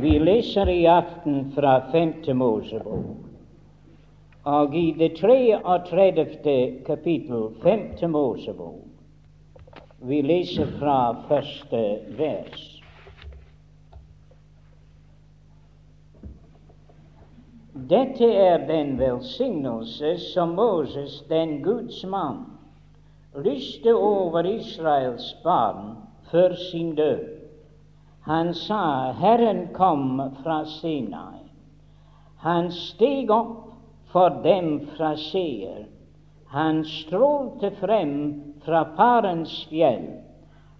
Vi leser i aften fra femte Mosebok. Og i det 33. kapittel, femte Mosebok, vi leser fra første vers. Dette er den velsignelse som Moses, den Guds mann, lyste over Israels barn før sin død. Han sa, Herren kom fra Sinai. Han steg opp for dem fra Seer. Han strålte frem fra Parens fjell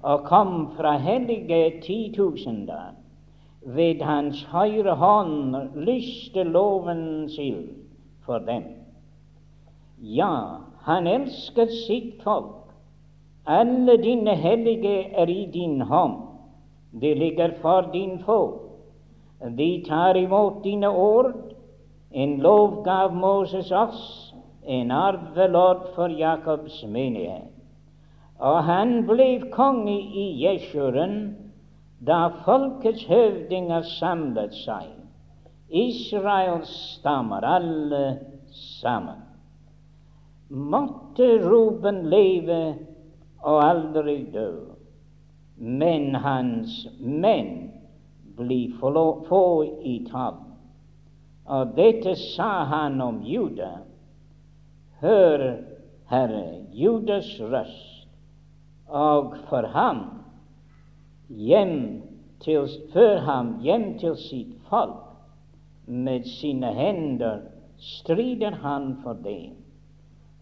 og kom fra hellige titusener. Ved hans høyre hånd lyste lovens ild for dem. Ja, han elsket sitt folk. Alle dine hellige er i din hånd. De ligger for din fot. De tar imot dine ord. En lov gav Moses oss, en arvelord for Jakobs menighet. Og han ble konge i Jesjuren da folkets høvdinger samlet seg, Israels stammer alle sammen. Måtte Ruben leve og aldri dø, men hans menn få i tall. Og dette sa han om Juda. Hør, Herre, Judas røst, og for ham hjem til, før ham hjem til sitt folk. Med sine hender strider han for det,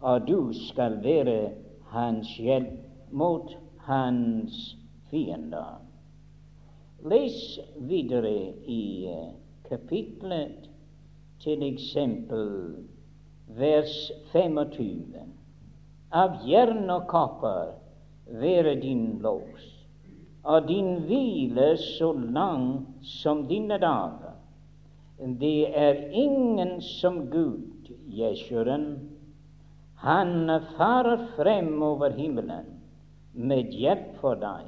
og du skal være hans hjelp mot hans fiender. Les videre i kapitlet, til eksempel vers 25. Av jern og kopper være din lås, og din hvile så lang som dine dager. Det er ingen som Gud, Jesjuren. Han farer frem over himmelen med hjelp for deg,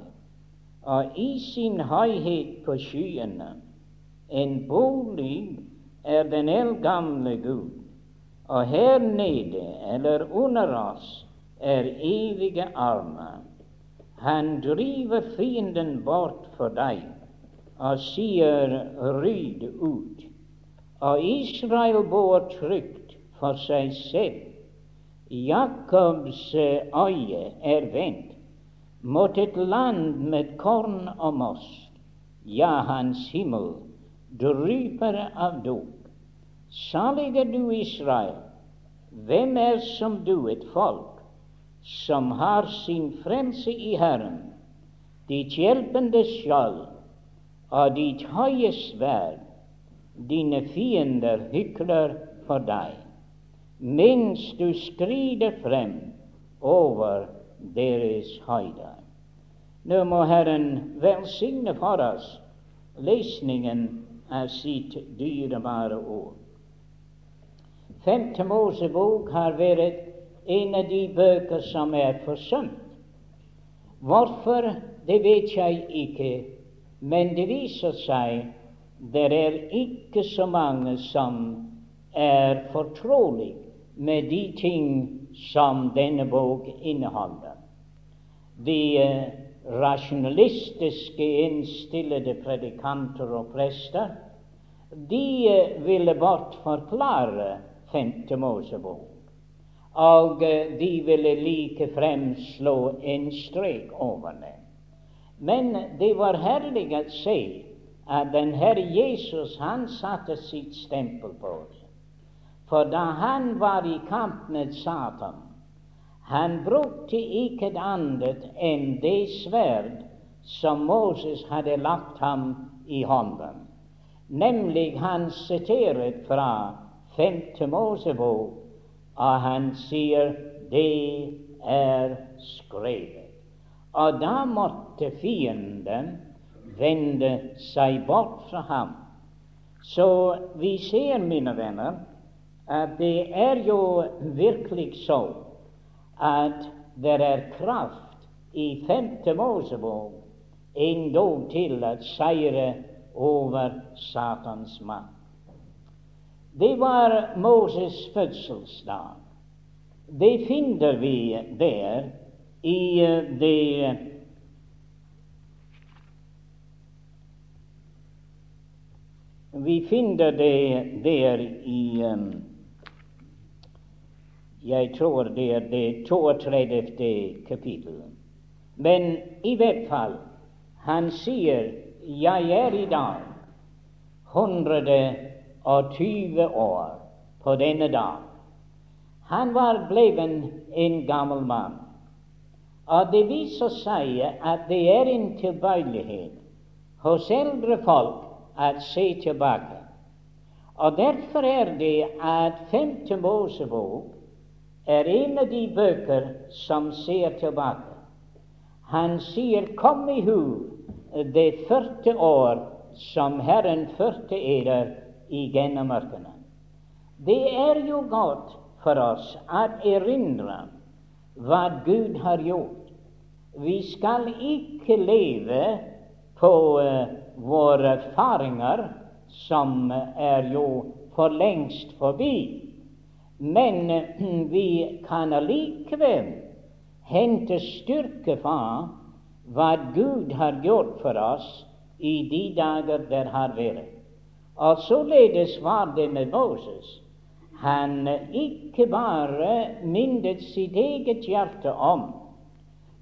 og i sin høyhet på skyene en bolig er den eldgamle Gud, og her nede eller under oss er evige armer. Han driver fienden bort for deg og sier ryd ut. Og Israel bor trygt for seg selv. Jakobs øye er vendt mot et land med korn og most. Ja, hans himmel dryper av dop. Salig er du, Israel. Hvem er som du, et folk som har sin frelse i Herren, ditt hjelpende skjold og ditt høye sverd? Dine fiender hykler for deg, mens du skrider frem over deres høyder. Nå må Herren velsigne for oss lesningen av sitt dyrebare ord. Femte Mosebok har vært en av de bøker som er forsømt. Hvorfor, det vet jeg ikke, men det viser seg det er ikke så mange som er fortrolig med de ting som denne bok inneholder. De uh, rasjonalistiske innstillede predikanter og prester, de uh, ville bortforklare femte Mosebok. Og uh, de ville likefrem slå en strek over det. Men det var herlig å se at den Herre Jesus han satte sitt stempel på oss. For da han var i kamp med Satan, han brukte ikke annet enn det sverd som Moses hadde lagt ham i hånden. Nemlig han siteret fra femte Mosebok, og han sier det er skrevet. Og da måtte fienden vende seg bort fra ham. Så vi ser, mine venner, det er jo virkelig så at det er kraft i femte Mosebok endog til å seire over Satans makt. Det var Moses' fødselsdag. Det finner vi der i det Vi finner det der i um, Jeg tror det er det 32. kapittel. Men i hvert fall, han sier 'Jeg er i dag 120 år på denne dag'. Han var blitt en gammel mann. Og det viser seg at det er en tilbøyelighet hos eldre folk at se tilbake. Og derfor er det at Femte Mosebok er en av de bøker som ser tilbake. Han sier 'Kom i hu det førte år som Herren førte eder igjennom mørkene'. Det er jo godt for oss å erindre hva Gud har gjort. Vi skal ikke leve på uh, våre erfaringer, som er jo for lengst forbi. Men uh, vi kan allikevel hente styrke fra hva Gud har gjort for oss i de dager der har vært. Og således var det med Moses han ikke bare minnet sitt eget hjerte om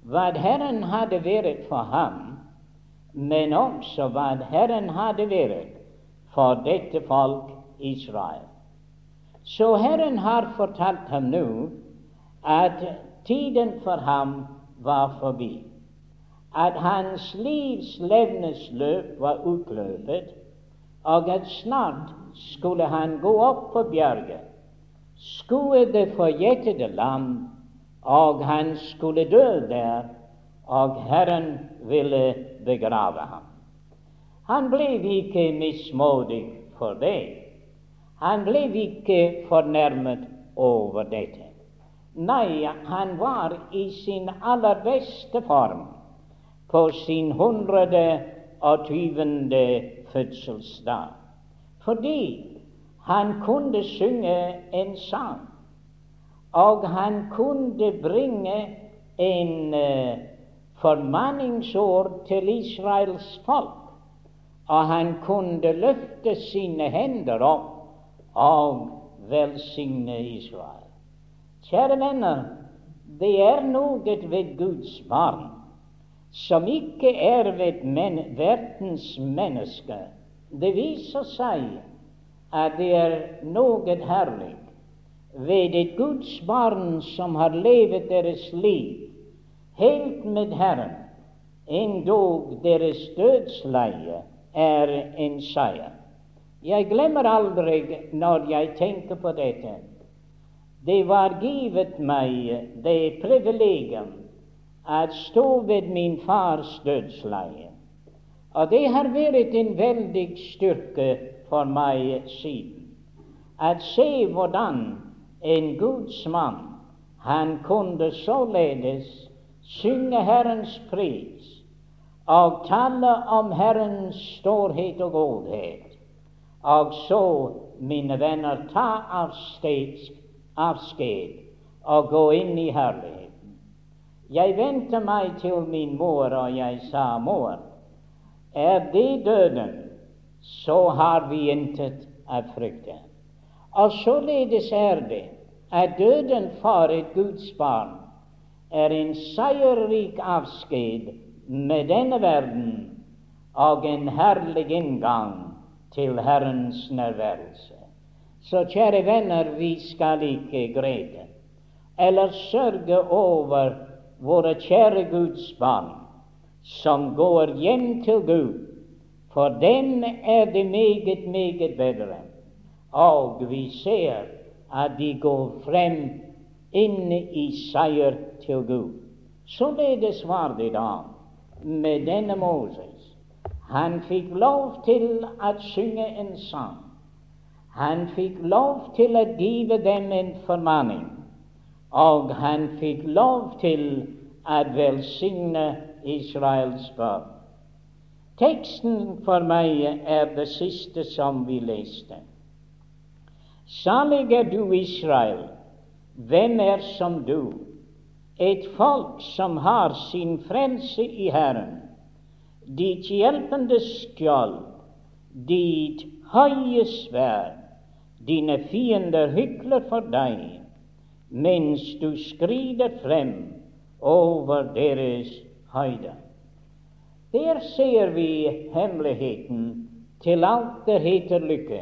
hva Herren hadde vært for ham, men også hva Herren hadde vært for dette folk Israel. Så Herren har fortalt ham nå at tiden for ham var forbi, at hans livs levnesløp var utløpet, og at snart skulle han gå opp på bjerget skue det forjettede land, og han skulle dø der, og Herren ville begrave ham. Han ble ikke mismodig for det. Han ble ikke fornærmet over dette. Nei, han var i sin aller beste form på sin hundrede og tyvende fødselsdag. Fordi han kunne synge en sang, og han kunne bringe en uh, formanningsord til Israels folk. Og han kunne løfte sine hender opp og velsigne Israel. Kjære venner, det er noe ved Guds barn som ikke er ved men verdens mennesker. Det viser seg at det er noe herlig ved et Guds barn som har levet deres liv helt med Herren, endog deres dødsleie er en seier. Jeg glemmer aldri når jeg tenker på dette. Det var givet meg det privilegium å stå ved min fars dødsleie. Og det har vært en veldig styrke for meg siden. At se hvordan en Guds mann han kunne således synge Herrens pris og tale om Herrens storhet og godhet, og så, mine venner, ta avskjed og gå inn i herligheten. Jeg vendte meg til min mor, og jeg sa, mor, er det døden? så har vi intet å frykte. Og således er det at døden for et Guds barn er en seierrik avskjed med denne verden og en herlig inngang til Herrens nærværelse. Så kjære venner, vi skal ikke grede eller sørge over våre kjære Guds barn som går hjem til Gud for dem er det meget, meget bedre. Og vi ser at de går frem inn i seier til Gud. Således var det da med denne Moses. Han fikk lov til å synge en sang. Han fikk lov til å give dem en formaning. Og han fikk lov til å velsigne Israels barn. Teksten for meg er det siste som vi leste. Salig er du, Israel, hvem er som du? Et folk som har sin frelse i Herren, ditt hjelpende skjold, ditt høye sverd. Dine fiender hykler for deg, mens du skrider frem over deres høyde. Der ser vi hemmeligheten til alt det heter lykke.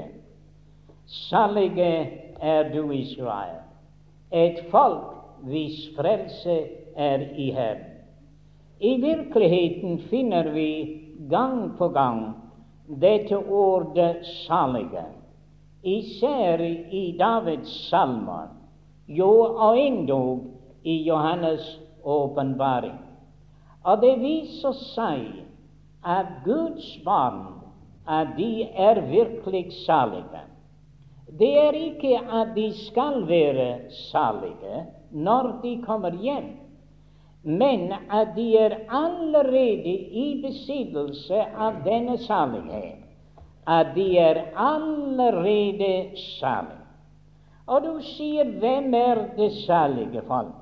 Salige er du, Israel, et folk hvis frelse er i Herren. I virkeligheten finner vi gang på gang dette ordet 'salige', især i Davids salmer, jo og endog i Johannes' åpenbaring. Og det viser seg at Guds barn at de er virkelig salige. Det er ikke at de skal være salige når de kommer hjem, men at de er allerede i besittelse av denne salighet. At de er allerede salige. Og du sier, hvem er det salige folk?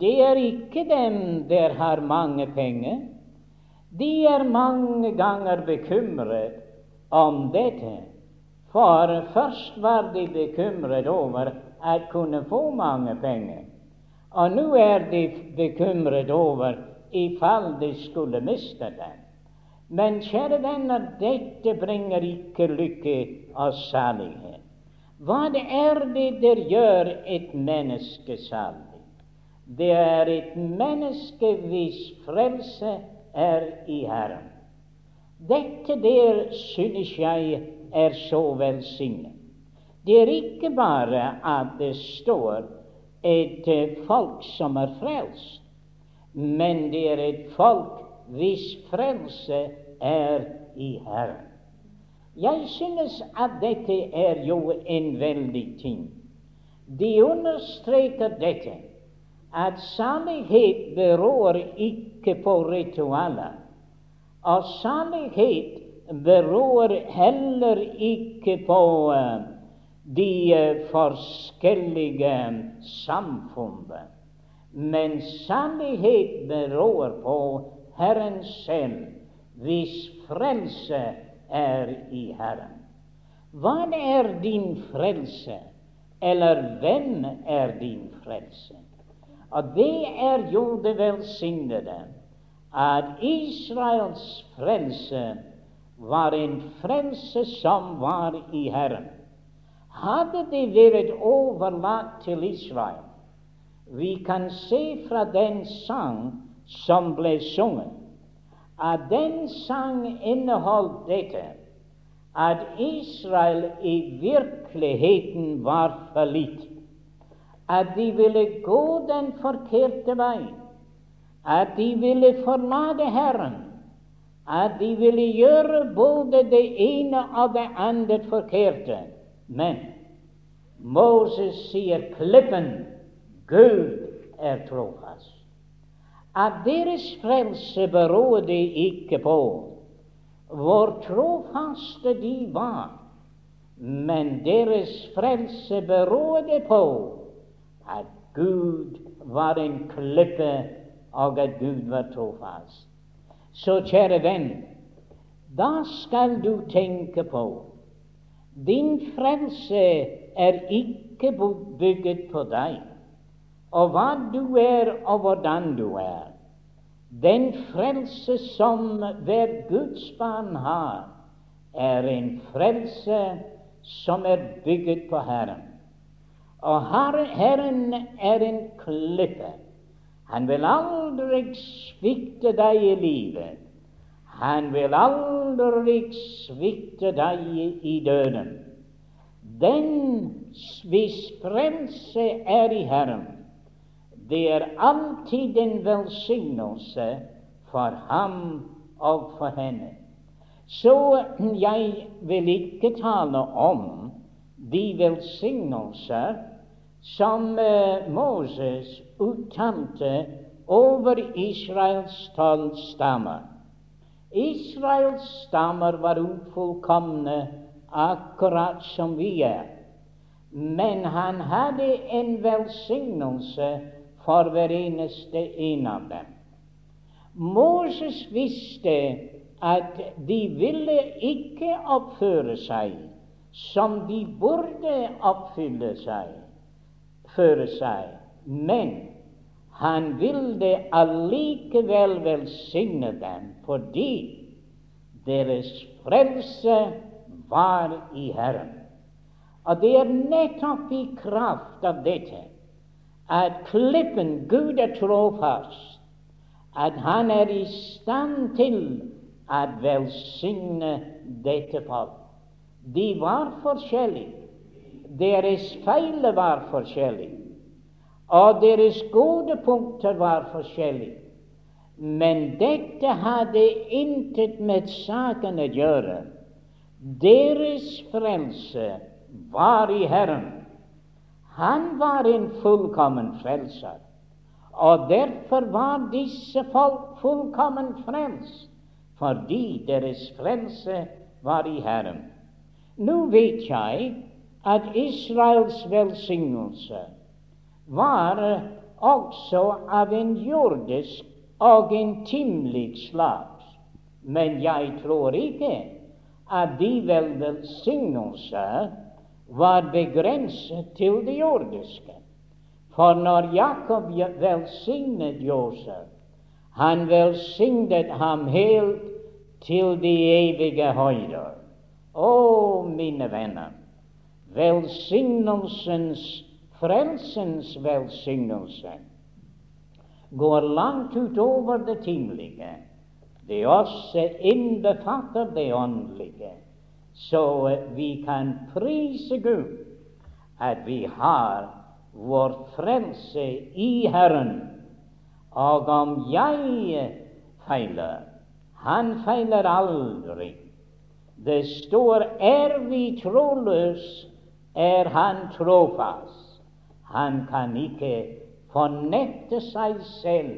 Det er ikke dem der har mange penger. De er mange ganger bekymret om dette. For først var de bekymret over at kunne få mange penger, og nå er de bekymret over ifall de skulle miste den. Men kjære venner, dette bringer ikke lykke og salighet. Hva er det der gjør et menneske salig? Det er et menneske hvis frelse er i Herren. Dette der synes jeg er så velsignet. Det er ikke bare at det står et folk som er frelst, men det er et folk hvis frelse er i Herren. Jeg synes at dette er jo en veldig ting. De understreker dette at salighet beror ikke på ritualer. Og salighet beror heller ikke på uh, de forskjellige samfunnene. Men sannhet beror på Herren selv, hvis frelse er i Herren. Hva er din frelse, eller hvem er din frelse? Og det er jo det velsignede at Israels frelse var en frelse som var i Herren. Hadde de vært overlatt til Israel Vi kan se fra den sang som ble sunget, at den sang inneholdt dette at Israel i virkeligheten var forlitt at de ville gå den forkerte veien. at de ville forlate Herren, at de ville gjøre både det ene og det andre forkerte. Men Moses sier klippen Gud er trofast. At deres frelse berodde ikke på hvor trofaste de var, men deres frelse berodde på at Gud var en klippe, og at Gud var trofast. Så kjære venn, da skal du tenke på din frelse er ikke bygget på deg og hva du er, og hvordan du er. Den frelse som hver Guds barn har, er en frelse som er bygget på Herren. Og Herren er en klippe. Han vil aldri svikte deg i livet. Han vil aldri svikte deg i døden. Den hvis frelse er i Herren, det er alltid en velsignelse for ham og for henne. Så jeg vil ikke tale om de velsignelser som eh, Moses uttalte over Israels tolv stammer. Israels stammer var ufullkomne, akkurat som vi er. Men han hadde en velsignelse for hver eneste en av dem. Moses visste at de ville ikke oppføre seg som de burde oppfylle seg, føre seg, men han ville allikevel velsigne dem fordi deres frelse var i Herren. Og det er nettopp i kraft av dette at klippen Gud er trofast, at han er i stand til å velsigne dette folk. De var forskjellige. Deres feil var forskjellige. Og deres gode punkter var forskjellige. Men dette hadde intet med saken å gjøre. Deres frelse var i Herren. Han var en fullkommen frelser, og derfor var disse folk fullkommen frelst, fordi deres frelse var i Herren. Nå vet jeg at Israels velsignelse var også av en jordisk og en timelig slag. Men jeg tror ikke at de velsignelser var begrenset til det jordiske. For når Jakob velsignet Josef, han velsignet ham helt til de evige høyder. Å, mine venner, velsignelsens, frelsens velsignelse går langt utover det timelige. Det også innbefatter det åndelige så vi kan prise Gud at vi har vår frelse i Herren. Og om jeg feiler Han feiler aldri. Det står er vi troløs, er Han trofast. Han kan ikke fornekte seg selv.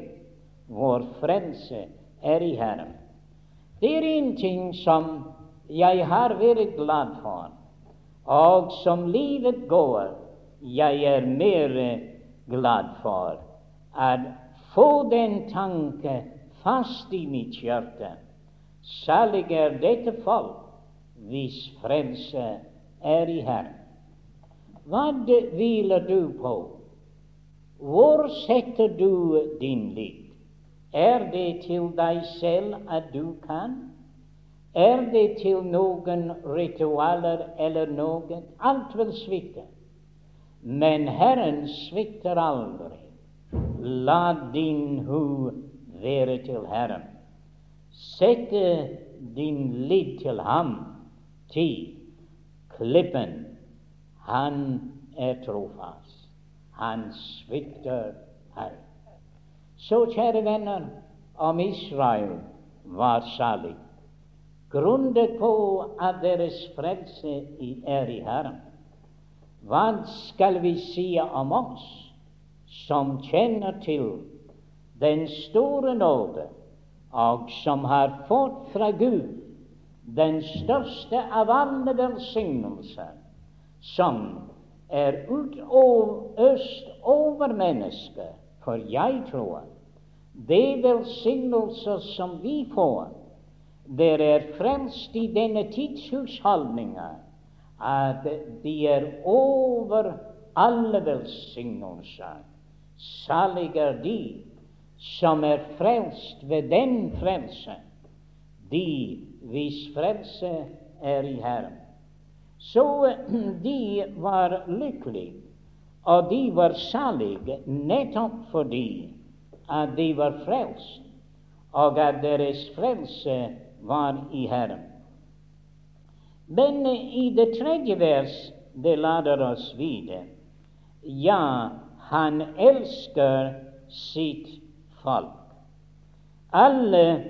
Vår frelse er i Herren. Det er en ting som jeg har vært glad for. Og som livet går, jeg er mer glad for å få den tanke fast i mitt hjerte. Salig er dette folk hvis frelse er i Herren. Hva hviler du på? Hvor setter du din lit? Er det til deg selv at du kan? Er det til noen ritualer eller noen? Alt vil svikte. Men Herren svikter aldri. La din hu være til Herren. Sette din lit til ham. til klippen, han er trofast. Han svikter her. Så, kjære venner, om Israel var salig grunnet på at deres frelse er i Herren. Hva skal vi si om oss som kjenner til den store nåde, og som har fått fra Gud den største av alle velsignelser, som er utøst over mennesket? For jeg tror det velsignelser som vi får, dere er frelst i denne tidshusholdninga, at de er over alle velsignelser. Salig er de som er frelst ved den frelse, de hvis frelse er i Herren. Så de var lykkelige, og de var salige nettopp fordi at de var frelst, og at deres frelse var i Herren. Men i det tredje vers det lader oss vite ja, han elsker sitt folk. Alle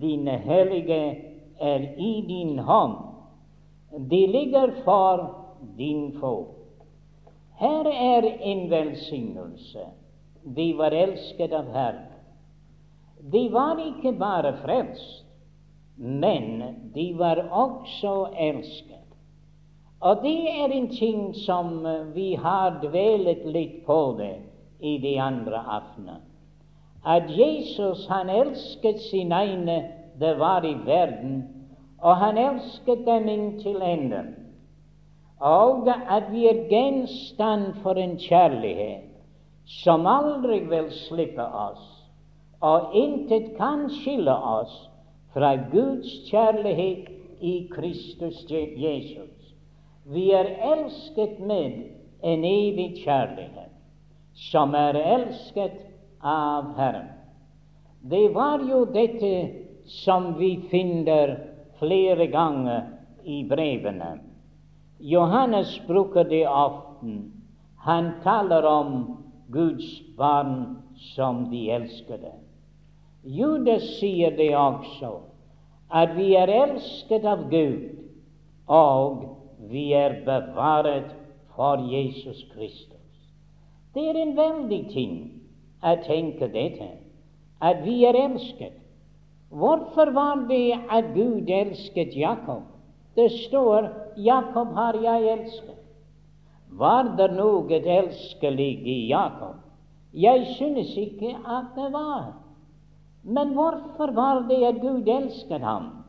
dine hellige er i din hånd. De ligger for din folk. Her er en velsignelse. De var elsket av Herren. De var ikke bare frelst, men de var også elsket. Og det er en ting som vi har dvelet litt på det i de andre aftener. At Jesus han elsket sine egne det var i verden, og han elsket dem inntil enden. Og at vi er gjenstand for en kjærlighet som aldri vil slippe oss, og intet kan skille oss fra Guds kjærlighet i Kristus Jesus. Vi er elsket med en evig kjærlighet, som er elsket av Herren. Det var jo dette som vi finner flere ganger i brevene. Johannes bruker det ofte. Han taler om Guds barn som de elskede. Judas sier det også, at vi er elsket av Gud, og vi er bevaret for Jesus Kristus. Det er en veldig ting å tenke dette, at vi er elsket. Hvorfor var det at Gud elsket Jakob? Det står 'Jakob har jeg elsket'. Var det noe elskelig i Jakob? Jeg synes ikke at det var. Men hvorfor var det at Gud elsket ham?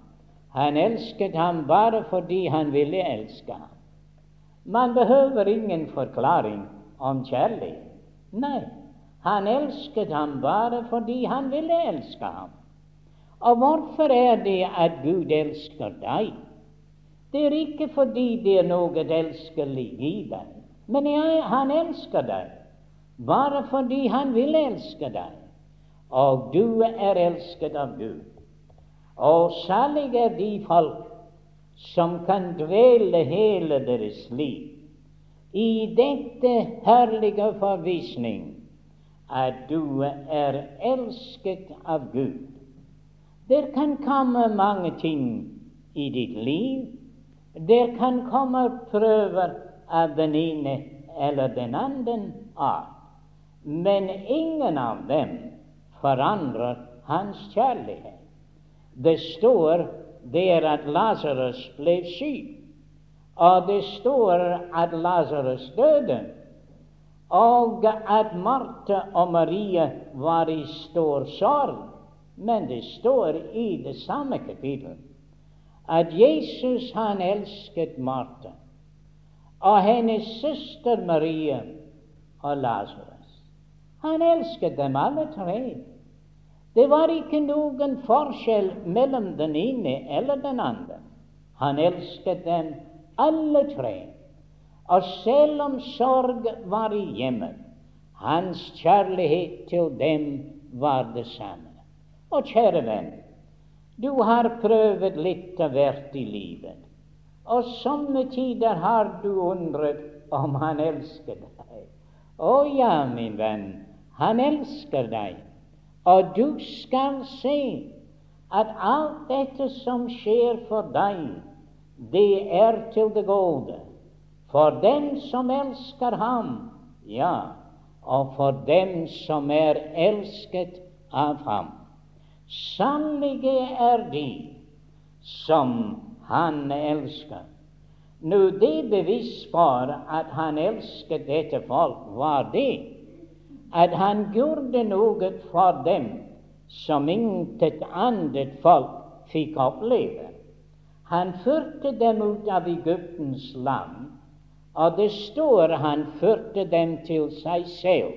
Han elsket ham bare fordi han ville elske ham. Man behøver ingen forklaring om kjærlighet. Nei, han elsket ham bare fordi han ville elske ham. Og hvorfor er det at Gud elsker deg? Det er ikke fordi det er noe elskelig i deg, men han elsker deg bare fordi han vil elske deg og du er elsket av Gud. Og salig er de folk som kan dvele hele deres liv i dette herlige forvisning at du er elsket av Gud. Det kan komme mange ting i ditt liv. Det kan komme prøver av den ene eller den andre art. Men ingen av dem forandrer hans kjærlighet. Det står der at Lasarus ble syk, og det står at Lasarus døde, og at Martha og Maria var i stor sorg. Men det står i det samme kapitlet at Jesus han elsket Martha og hennes søster Maria og Lasarus. Han elsket dem alle tre. Det var ikke noen forskjell mellom den ene eller den andre. Han elsket dem alle tre. Og selv om sorg var i hjemmet, hans kjærlighet til dem var det samme. Og kjære venn, du har prøvd litt av hvert i livet, og somme tider har du undret om han elsker deg. Å ja, min venn, han elsker deg, og du skal se at alt dette som skjer for deg, det er til det gode. For dem som elsker ham, ja, og for dem som er elsket av ham. Sannlige er de som han elsker. Nå, det bevis for at han elsket dette folk, var det at han gjorde noe for dem som intet annet folk fikk oppleve. Han førte dem ut av Egyptens land, og det står han førte dem til seg selv,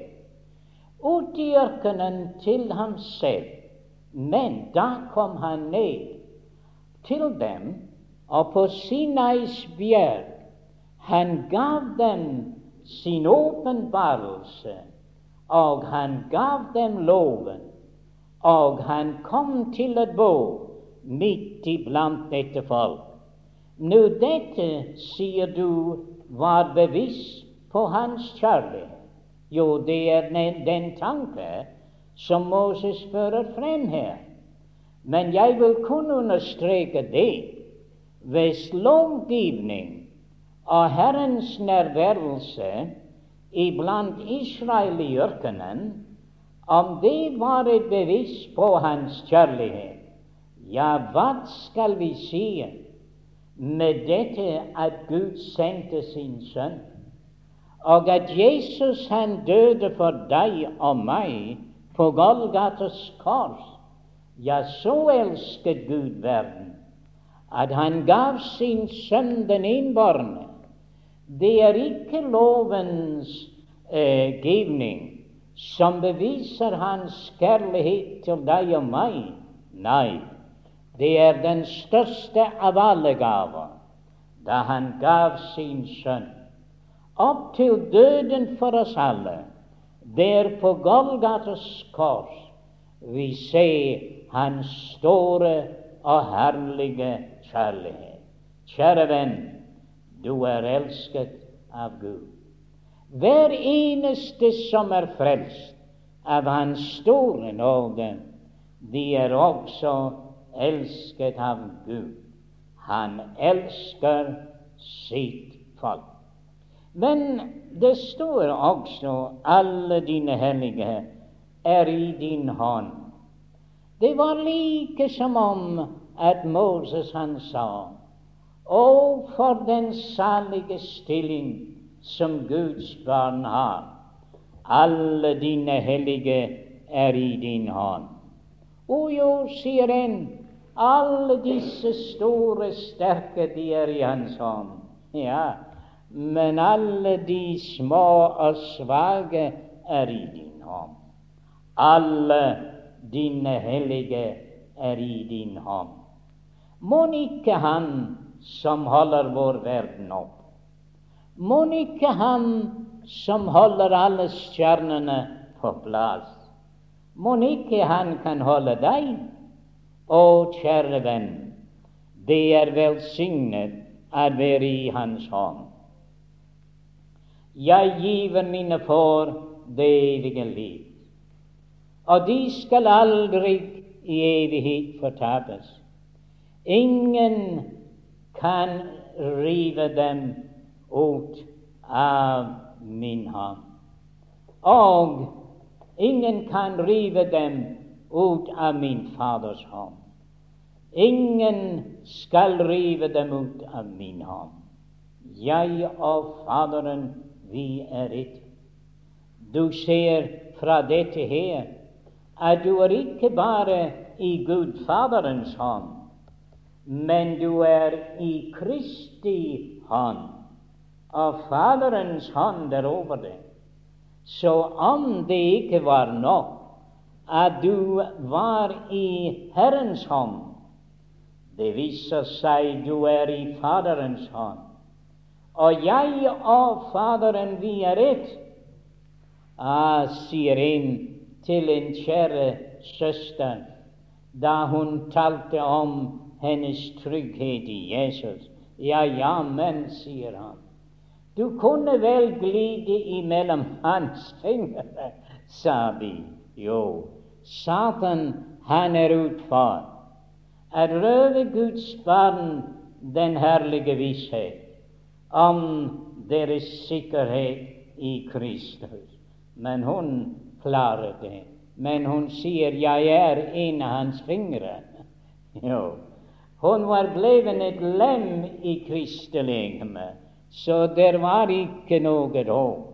ut i ørkenen til ham selv. Men da kom han ned til dem, og på Sinais bjerg han gav dem sin åpenbarelse og han gav dem loven, og han kom til et bo midt iblant dette folk. Nå dette, sier du, var bevisst på hans kjærlighet. Jo, det er den, den tanke som Moses fører frem her. Men jeg vil kun understreke det hvis lovgivning og Herrens nærværelse iblant Israel i ørkenen, om det var et bevis på hans kjærlighet, Ja, hva skal vi si med dette at Gud sendte sin sønn, og at Jesus han døde for deg og meg på Golgates kors? Ja, så elsket Gud verden at han gav sin sønn den innbårne. Det er ikke lovens eh, givning som beviser hans kjærlighet til deg og meg. Nei, det er den største av alle gaver, da han gav sin sønn opp til døden for oss alle. Der på Golgatas kors vi ser hans store og herlige kjærlighet. Kjære venn, du er elsket av Gud. Hver eneste som er frelst av Hans store nåde, de er også elsket av Gud. Han elsker sitt folk. Men det står også alle dine hellige er i din hånd. Det var like som om at Moses han sa Å, for den salige stilling som Guds barn har. Alle dine hellige er i din hånd. Å jo, sier en, alle disse store, sterke, de er i hans hånd. Ja, men alle de små og svake er i din hånd. Alle dine hellige er i din hånd. Mon ikke Han som holder vår verden opp, Mon ikke Han som holder alle stjernene på plass, Mon ikke Han kan holde deg? Å, kjære venn, det er velsignet å være i Hans hånd. Jeg giver mine for det evige liv, og de skal aldri i evighet fortapes. Ingen kan rive dem ut av min hånd. Og ingen kan rive dem ut av min Faders hånd. Ingen skal rive dem ut av min hånd. Jeg og Faderen, vi er ett. Du ser fra dette her at du er ikke bare i Gud Faderens hånd, men du er i Kristi hånd, og Faderens hånd er over deg. Så om det ikke var nok at du var i Herrens hånd, det viser seg du er i Faderens hånd. Og jeg og Faderen, vi er ett. Ah, sier en til en kjære søster da hun talte om hennes trygghet i Jesus. Ja, ja, men, sier han, du kunne vel glide imellom hans fingre, sa vi. Jo, Satan, han er utfor Er røve Guds barn den herlige visshet om deres sikkerhet i Kristus. Men hun klarer det. Men hun sier 'jeg er en av hans fingre'. Jo, hun var blevet et lem i Kristi legeme, så det var ikke noe håp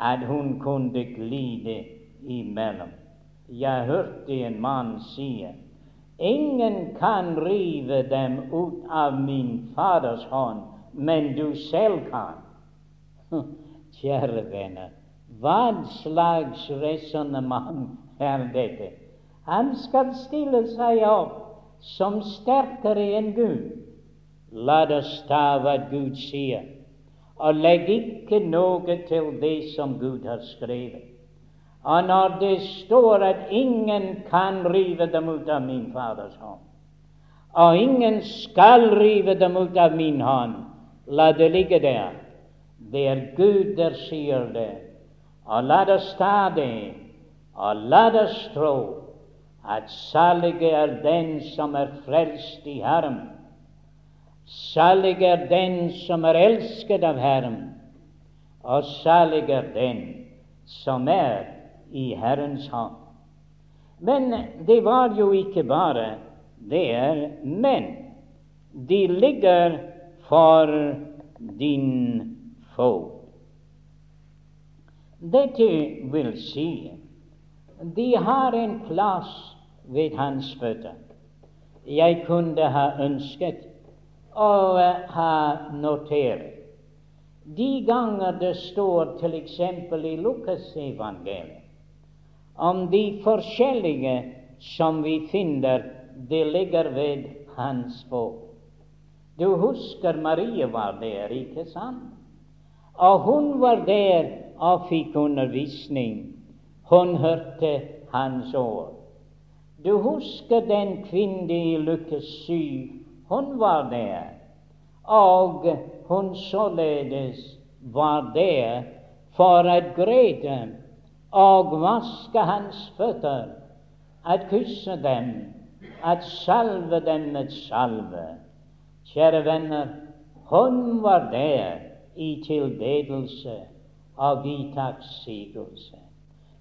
at hun kunne glide imellom. Jeg hørte en mann si Ingen kan rive dem ut av min Faders hånd, men du selv kan. Kjære venner, hva slags resonnement er dette? Han skal stille seg opp som sterkere enn Gud. La oss ta hva Gud sier, og legg ikke noe til det som Gud har skrevet. Og når det står at ingen kan rive dem ut av min Faders hånd, og ingen skal rive dem ut av min hånd, la det ligge der. Det er Gud der sier det. Og la oss ta det, og la oss tro at salige er den som er frelst i Herren. Salig er den som er elsket av Herren, og salig er den som er i Herrens hånd. Men det var jo ikke bare det er men. De ligger for din foe. Dette vil si de har en plass ved hans føtter. Jeg kunne ha ønsket å ha notert de ganger det står f.eks. i Lukasevangeliet om de forskjellige som vi finner det ligger ved hans fot. Du husker Marie var der, ikke sant? Og hun var der og fikk undervisning. Hun hørte hans ord. Du husker den kvinnen i Lukas 7. Hun var der, og hun således var der for å grete og vaske hans føtter, å kysse dem, å salve dem med salve. Kjære venner, hun var der i tilbedelse av de takksigelse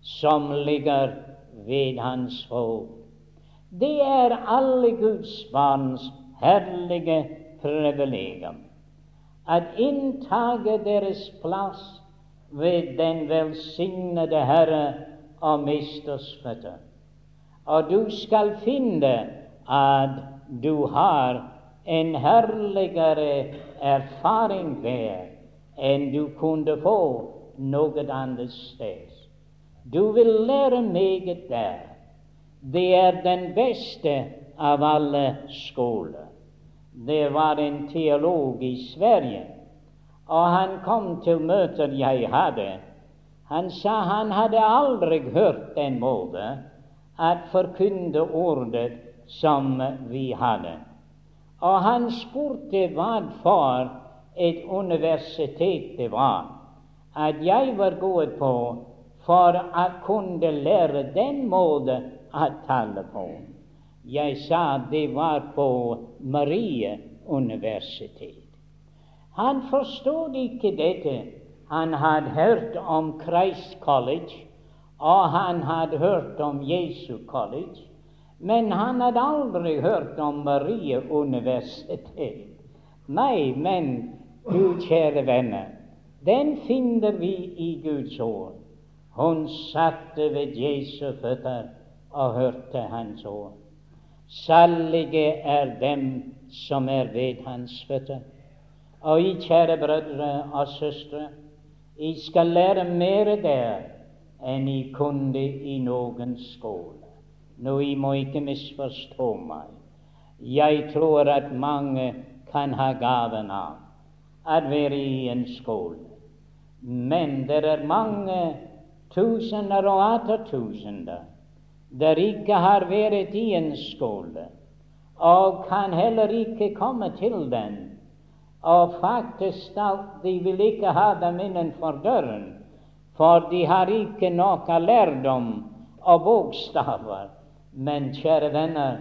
som ligger ved hans fot. Det er alle Guds barns herlige privilegium at inntage deres plass ved den velsignede Herre og Mesters føtter. Og du skal finne at du har en herligere erfaring der enn du kunne få noe annet sted. Du vil lære meget der. Det er den beste av alle skoler. Det var en teolog i Sverige, og han kom til møter jeg hadde. Han sa han hadde aldri hørt den måte at forkynne ordet som vi hadde. Og han spurte hva for et universitet det var at jeg var gått på for å kunne lære den måten å tale på. Jeg sa det var på Marie universitet. Han forstod ikke dette. Han hadde hørt om Christ College, og han hadde hørt om Jesu College. Men han hadde aldri hørt om Marie universitet. Nei, men du kjære venner, den finner vi i Guds ord. Hun satte ved Jesu føtter og hørte hans ord. Salige er dem som er ved hans føtter. Og I, kjære brødre og søstre, I skal lære mer der enn I kunne i noen skole. Nå, I må ikke misforstå meg. Jeg tror at mange kan ha gaven av å være i en skole. Men det er mange tusener og atter tusener der ikke har vært i en skole, og kan heller ikke komme til den. Og faktisk de vil ikke ha dem innenfor døren, for de har ikke noe lærdom og bokstaver. Men kjære venner,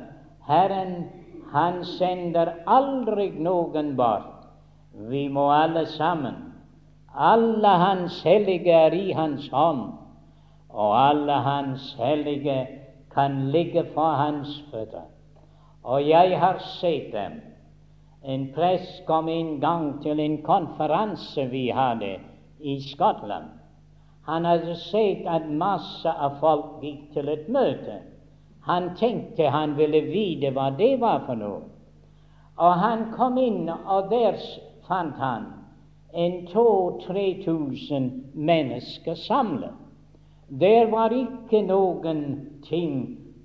Herren han sender aldri noen bort. Vi må alle sammen, alle Hans hellige er i Hans hånd, og alle Hans hellige kan ligge for Hans føtter. Og jeg har sett dem. En prest kom en gang til en konferanse vi hadde i Skottland. Han hadde sett at masse av folk gikk til et møte. Han tenkte han ville vite hva det var for noe. Og han kom inn, og der fant han en to-tre tusen mennesker samlet. Der var ikke noen ting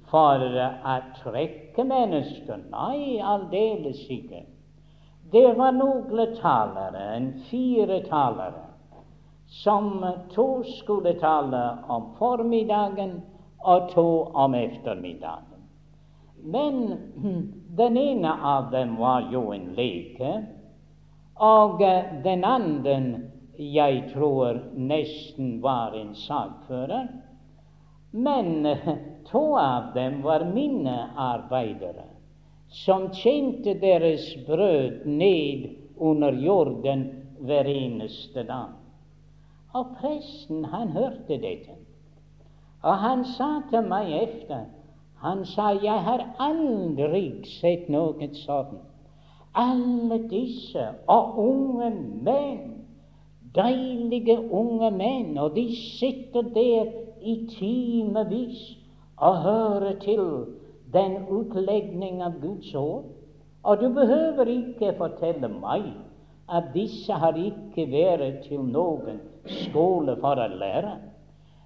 for å trekke mennesker. Nei, aldeles ikke. Det var noen talere, en fire talere, som to skulle tale om formiddagen og to om ettermiddagen. Men den ene av dem var jo en leke, og den andre jeg tror nesten var en sakfører. Men to av dem var mine arbeidere, som tjente deres brød ned under jorden hver eneste dag. Og presten, han hørte dette. Og han sa til meg efter Han sa, 'Jeg har aldri sett noe sånt'. Alle disse og unge menn, deilige unge menn, og de sitter der i timevis og hører til den utlegning av Guds ord. Og du behøver ikke fortelle meg at disse har ikke vært til noen skole for å lære.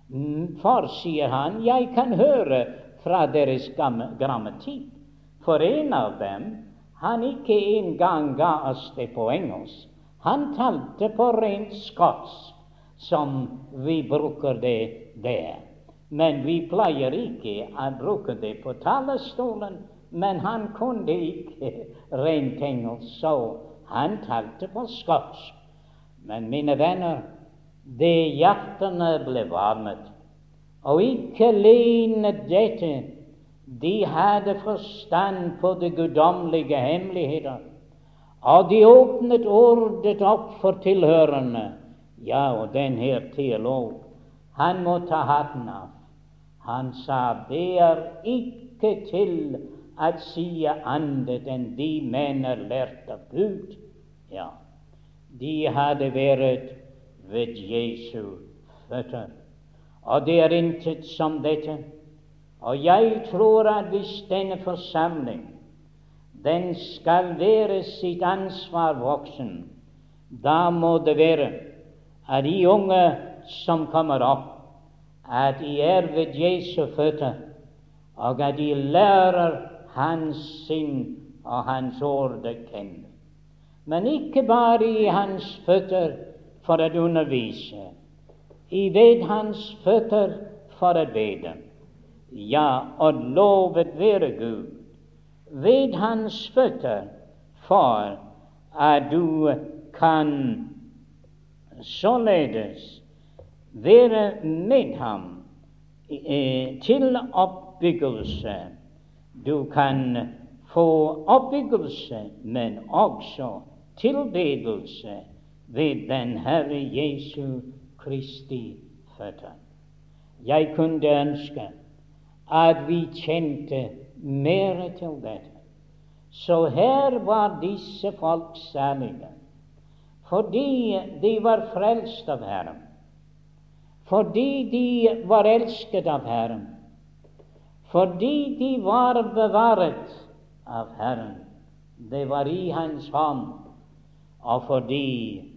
Mm, for, sier han, jeg kan høre fra deres grammatikk. For en av dem, han ikke engang ga oss det på engelsk. Han talte på rent skotsk, som vi bruker det der. Men vi pleier ikke å bruke det på talerstolen. Men han kunne ikke rent engelsk, så han talte på skotsk. Men mine venner, det hjertene ble varmet. Og ikke alene dette, de hadde forstand på de guddommelige hemmeligheter. Og de åpnet ordet opp for tilhørende. Ja, og den her teolog, han må ta hatten av. Han sa det er ikke til å si annet enn de mener lærte av Gud. Ja, de hadde vært ved Jesu føtter. Og det er intet som dette. Og jeg tror at hvis denne forsamling den skal være sitt ansvar voksen, da må det være at de unge som kommer opp, at de er ved Jesu føtter, og at de lærer Hans sinn og Hans ord å kjenne. Men ikke bare i Hans føtter, for å undervise, i ved hans føtter for å bede. Ja, og lovet være Gud ved hans føtter for at du kan således være med ham eh, til oppbyggelse. Du kan få oppbyggelse, men også tilbedelse ved den Herre Jesu Kristi føtter. Jeg kunne ønske at vi kjente mer til dette. Så her var disse folk særlige, fordi de var frelst av Herren, fordi de var elsket av Herren, fordi de var bevaret av Herren. Det var i Hans hånd, og fordi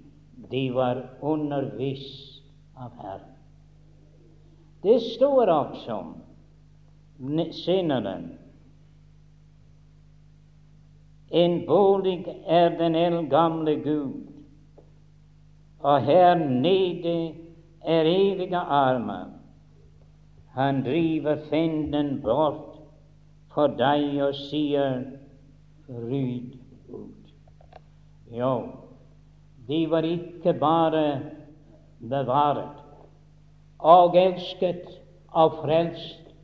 de var undervist av Herren. Det står også senere En bolig er den eldgamle Gud, og her nede er evige armer. Han driver fienden bort for deg og sier ryd ut. Jo, de var ikke bare bevaret og elsket og frelst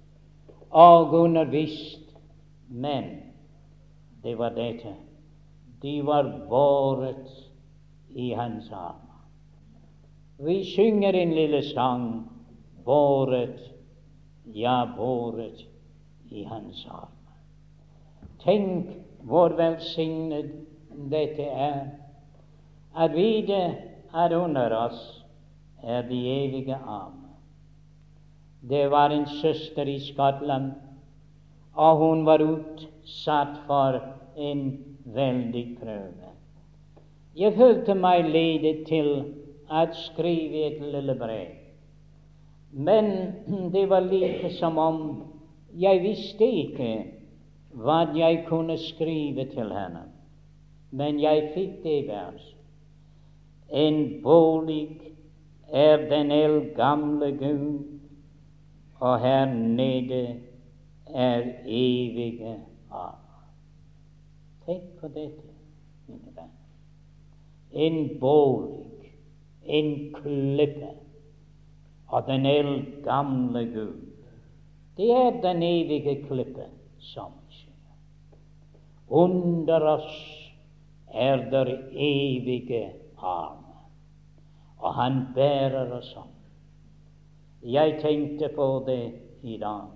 og undervist, men det var dette de var båret i hans armer. Vi synger en lille sang båret, ja, båret i hans armer. Tenk hvor velsignet dette er at vite at under oss er de evige arm. Det var en søster i Skottland, og hun var utsatt for en veldig prøve. Jeg følte meg ledet til å skrive et lille brev, men det var like som om jeg visste ikke hva jeg kunne skrive til henne. Men jeg fikk det verset. En bolig er den eldgamle Gud, og her nede er evige hav. Tenk på dette, mine venner. En bolig, en klippe av den eldgamle Gud. Det er den evige klippe som skjer. Under oss er der evige armer. Og han bærer oss opp. Jeg tenkte på det i dag.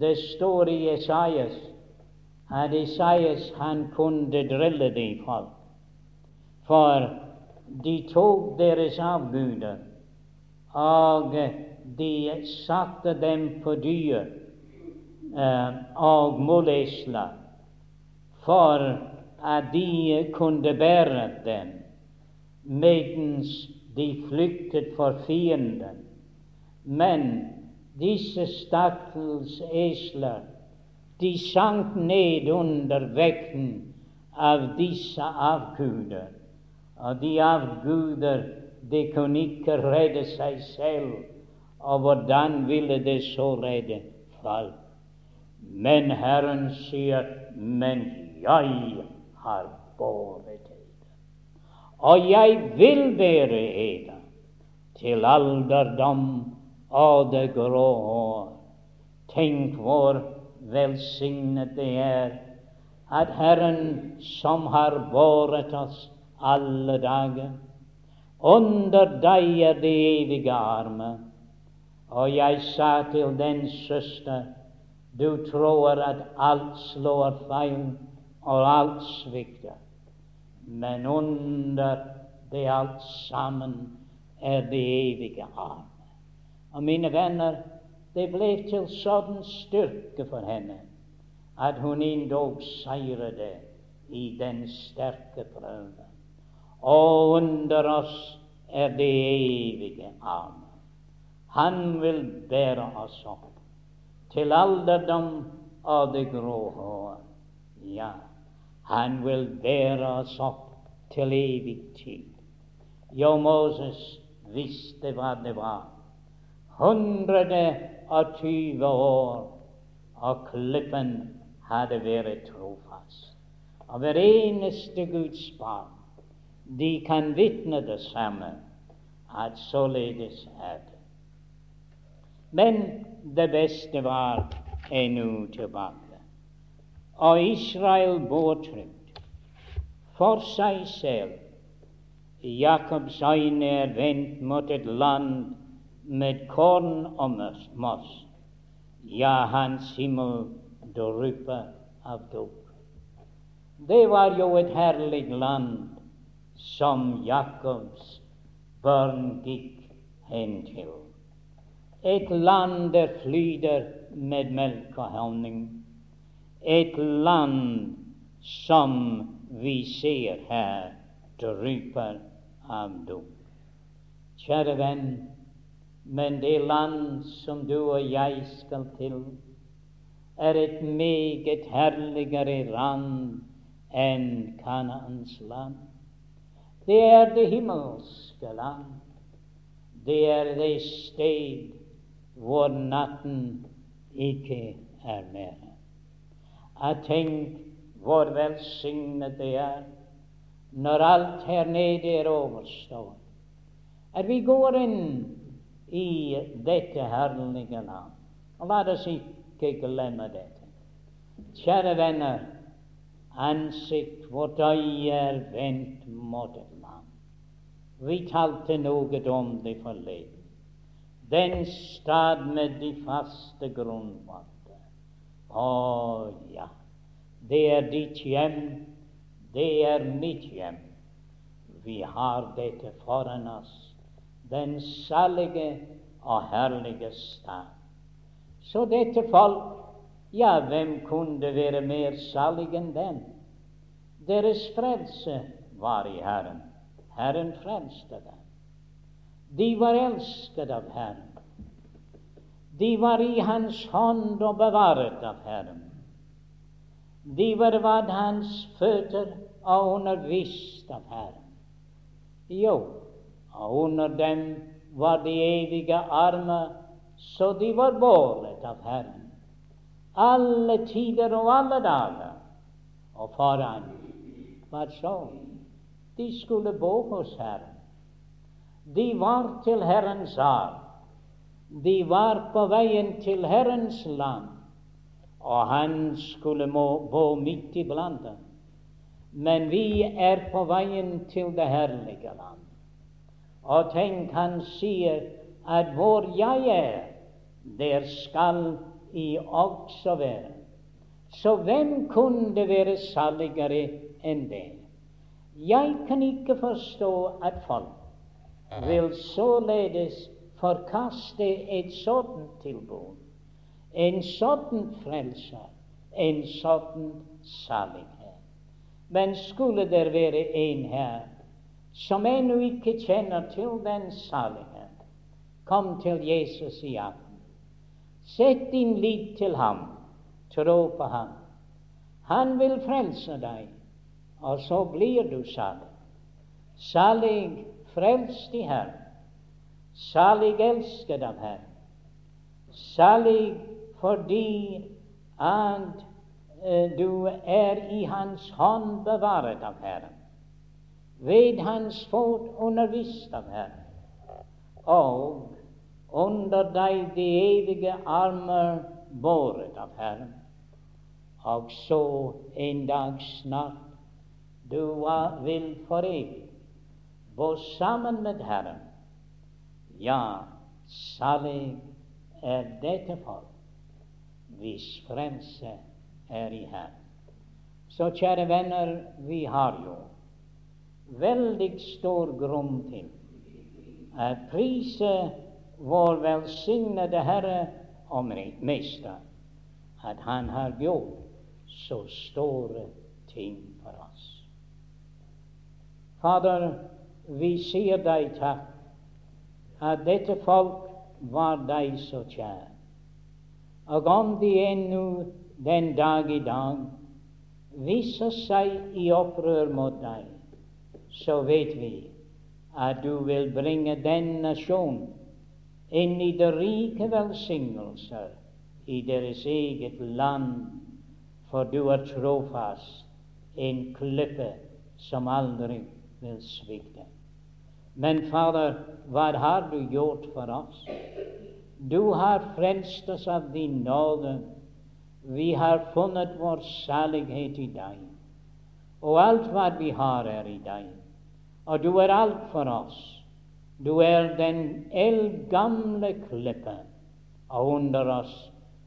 Det står i Esaias at Esaias han kunne drille de folk, for de tok deres avguder, og de satte dem på dyr eh, og molesler for at de kunne bære dem mens de flyktet for fienden. Men disse stakkels esler, de sank ned under vekten av disse avguder. Og de avguder, de kunne ikke redde seg selv. Og hvordan ville det så redde folk? Men Herren sier, men jeg har båret og jeg vil være eder til alderdom og det grå hår. Tenk hvor velsignet det er at Herren, som har båret oss alle dager, under deg er det evige arme. Og jeg sa til den søster du tror at alt slår feil, og alt svikter. Men under det alt sammen er det evige arm. Og mine venner, det ble til sånn styrke for henne at hun endog seirede i den sterke prøve. Og under oss er det evige arm. Han vil bære oss opp til alderdom og det grå hår. Ja, han vil bære oss opp til evig tid. Jo, Moses visste hva det var. 120 år, og klippen hadde vært trofast. Og hver eneste Guds barn, de kan vitne det samme, at således er det. Men det beste var ennå tilbake. Og Israel bortrykt for seg selv. Jakobs øyne er vendt mot et land med korn og moss. Ja, hans himmel drypper av dop. Det var jo et herlig land som Jakobs barn gikk hen til et land der flyter med melk og honning, et land som vi ser her drypper av dop. Kjære venn, men det land som du og jeg skal til, er et meget herligere land enn Kanaans land. Det er det himmelske land. Det er det sted hvor natten ikke er mer. Jeg tenk hvor velsignet det er når alt her nede er overstått, at vi går inn i dette herlige land. Og la oss ikke glemme dette. Kjære venner, ansikt vårt øye er vendt mot et land. Vi talte noe om det forleden den stad med de faste grunnvoller. Å ja, det er ditt hjem, det er mitt hjem. Vi har dette foran oss, den salige og herlige stad. Så dette folk, ja, hvem kunne være mer salig enn dem? Deres frelse var i Herren. Herren frelste dem. De var elsket av Herren. De var i Hans hånd og bevaret av Herren. De var ved Hans føtter og undervist av Herren. Jo, og under dem var de evige armer, så de var båret av Herren. Alle tider og alle dager. Og foran var så? De skulle bo hos Herren. De var til Herrens arv. De var på veien til Herrens land, og han skulle må bo midt iblant dem. Men vi er på veien til det herlige land. Og tenk, han sier at hvor jeg er, der skal i også være. Så hvem kunne være saligere enn det? Jeg kan ikke forstå at folk vil således forkaste et sådant tilbud, en sånn frelse, en sånn salighet. Men skulle det være en her som ennå ikke kjenner til den salighet, kom til Jesus i aften. Sett din lit til ham, tro på ham. Han vil frelse deg, og så blir du salig. Salig frelst i Herren. Salig elsket av Herren. Salig fordi at uh, du er i Hans hånd bevaret av Herren. Ved Hans fot undervist av Herren. Og under deg de evige armer båret av Herren. Og så en dag snart du vil for evig bo sammen med Herren ja, salig er dette folk, hvis frelse er i Herren. Så kjære venner, vi har jo veldig stor grunn til å prise vår velsignede Herre og Mester, at Han har gjort så store ting for oss. Fader, vi sier deg takk at dette folk var deg så kjær. Og om de ennå den dag i dag viser seg i opprør mot deg, så vet vi at du vil bringe den nasjon inn i de rike velsignelser i deres eget land, for du er trofast, en klippe som aldri vil svikte. Men Fader, hva har du gjort for oss? Du har frelst oss av din nåde. Vi har funnet vår salighet i deg. Og alt hva vi har, er i deg. Og du er alt for oss. Du er den eldgamle klippe, og under oss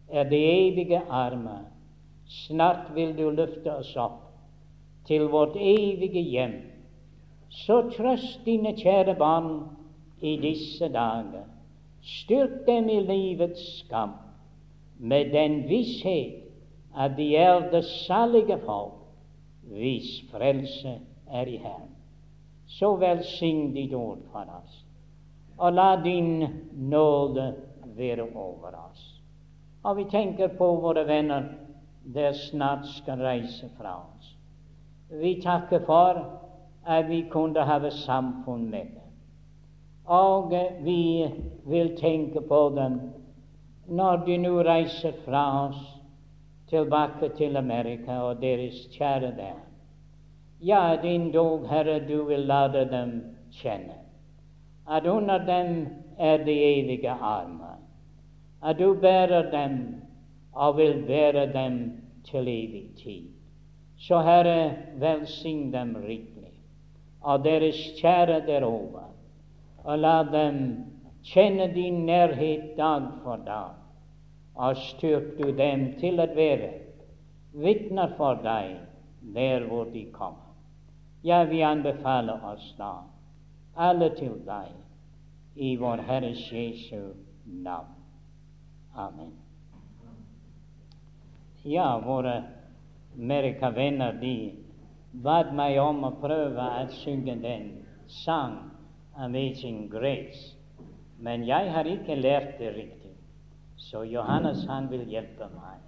er de evige armer. Snart vil du løfte oss opp til vårt evige hjem så trøst dine kjære barn i disse dager. Styrk dem i livets skam med den visshet at de er det salige folk, hvis frelse er i Herren. Så velsign ditt ord for oss, og la din nåde være over oss. Og vi tenker på våre venner der snart skal reise fra oss. Vi takker for at vi kunne ha samfunn med dem. Og vi vil tenke på dem når de nå reiser fra oss tilbake til Amerika og deres kjære der. Ja, din dog, Herre, du vil lade dem kjenne at under dem er de evige armer, at du bærer dem og vil bære dem til evig tid. Så Herre, velsign dem riktig av deres kjære derover, og la dem kjenne din nærhet dag for dag, og styrk du dem til å være vitner for deg der hvor de kommer. Ja, vi anbefaler oss da alle til deg i vår Herres Jesu navn. Amen. Ja, våre Amerikavenner, de bad meg om å prøve å synge den sang 'Amazing Grace'. Men jeg har ikke lært det riktig, så Johannes han vil hjelpe meg.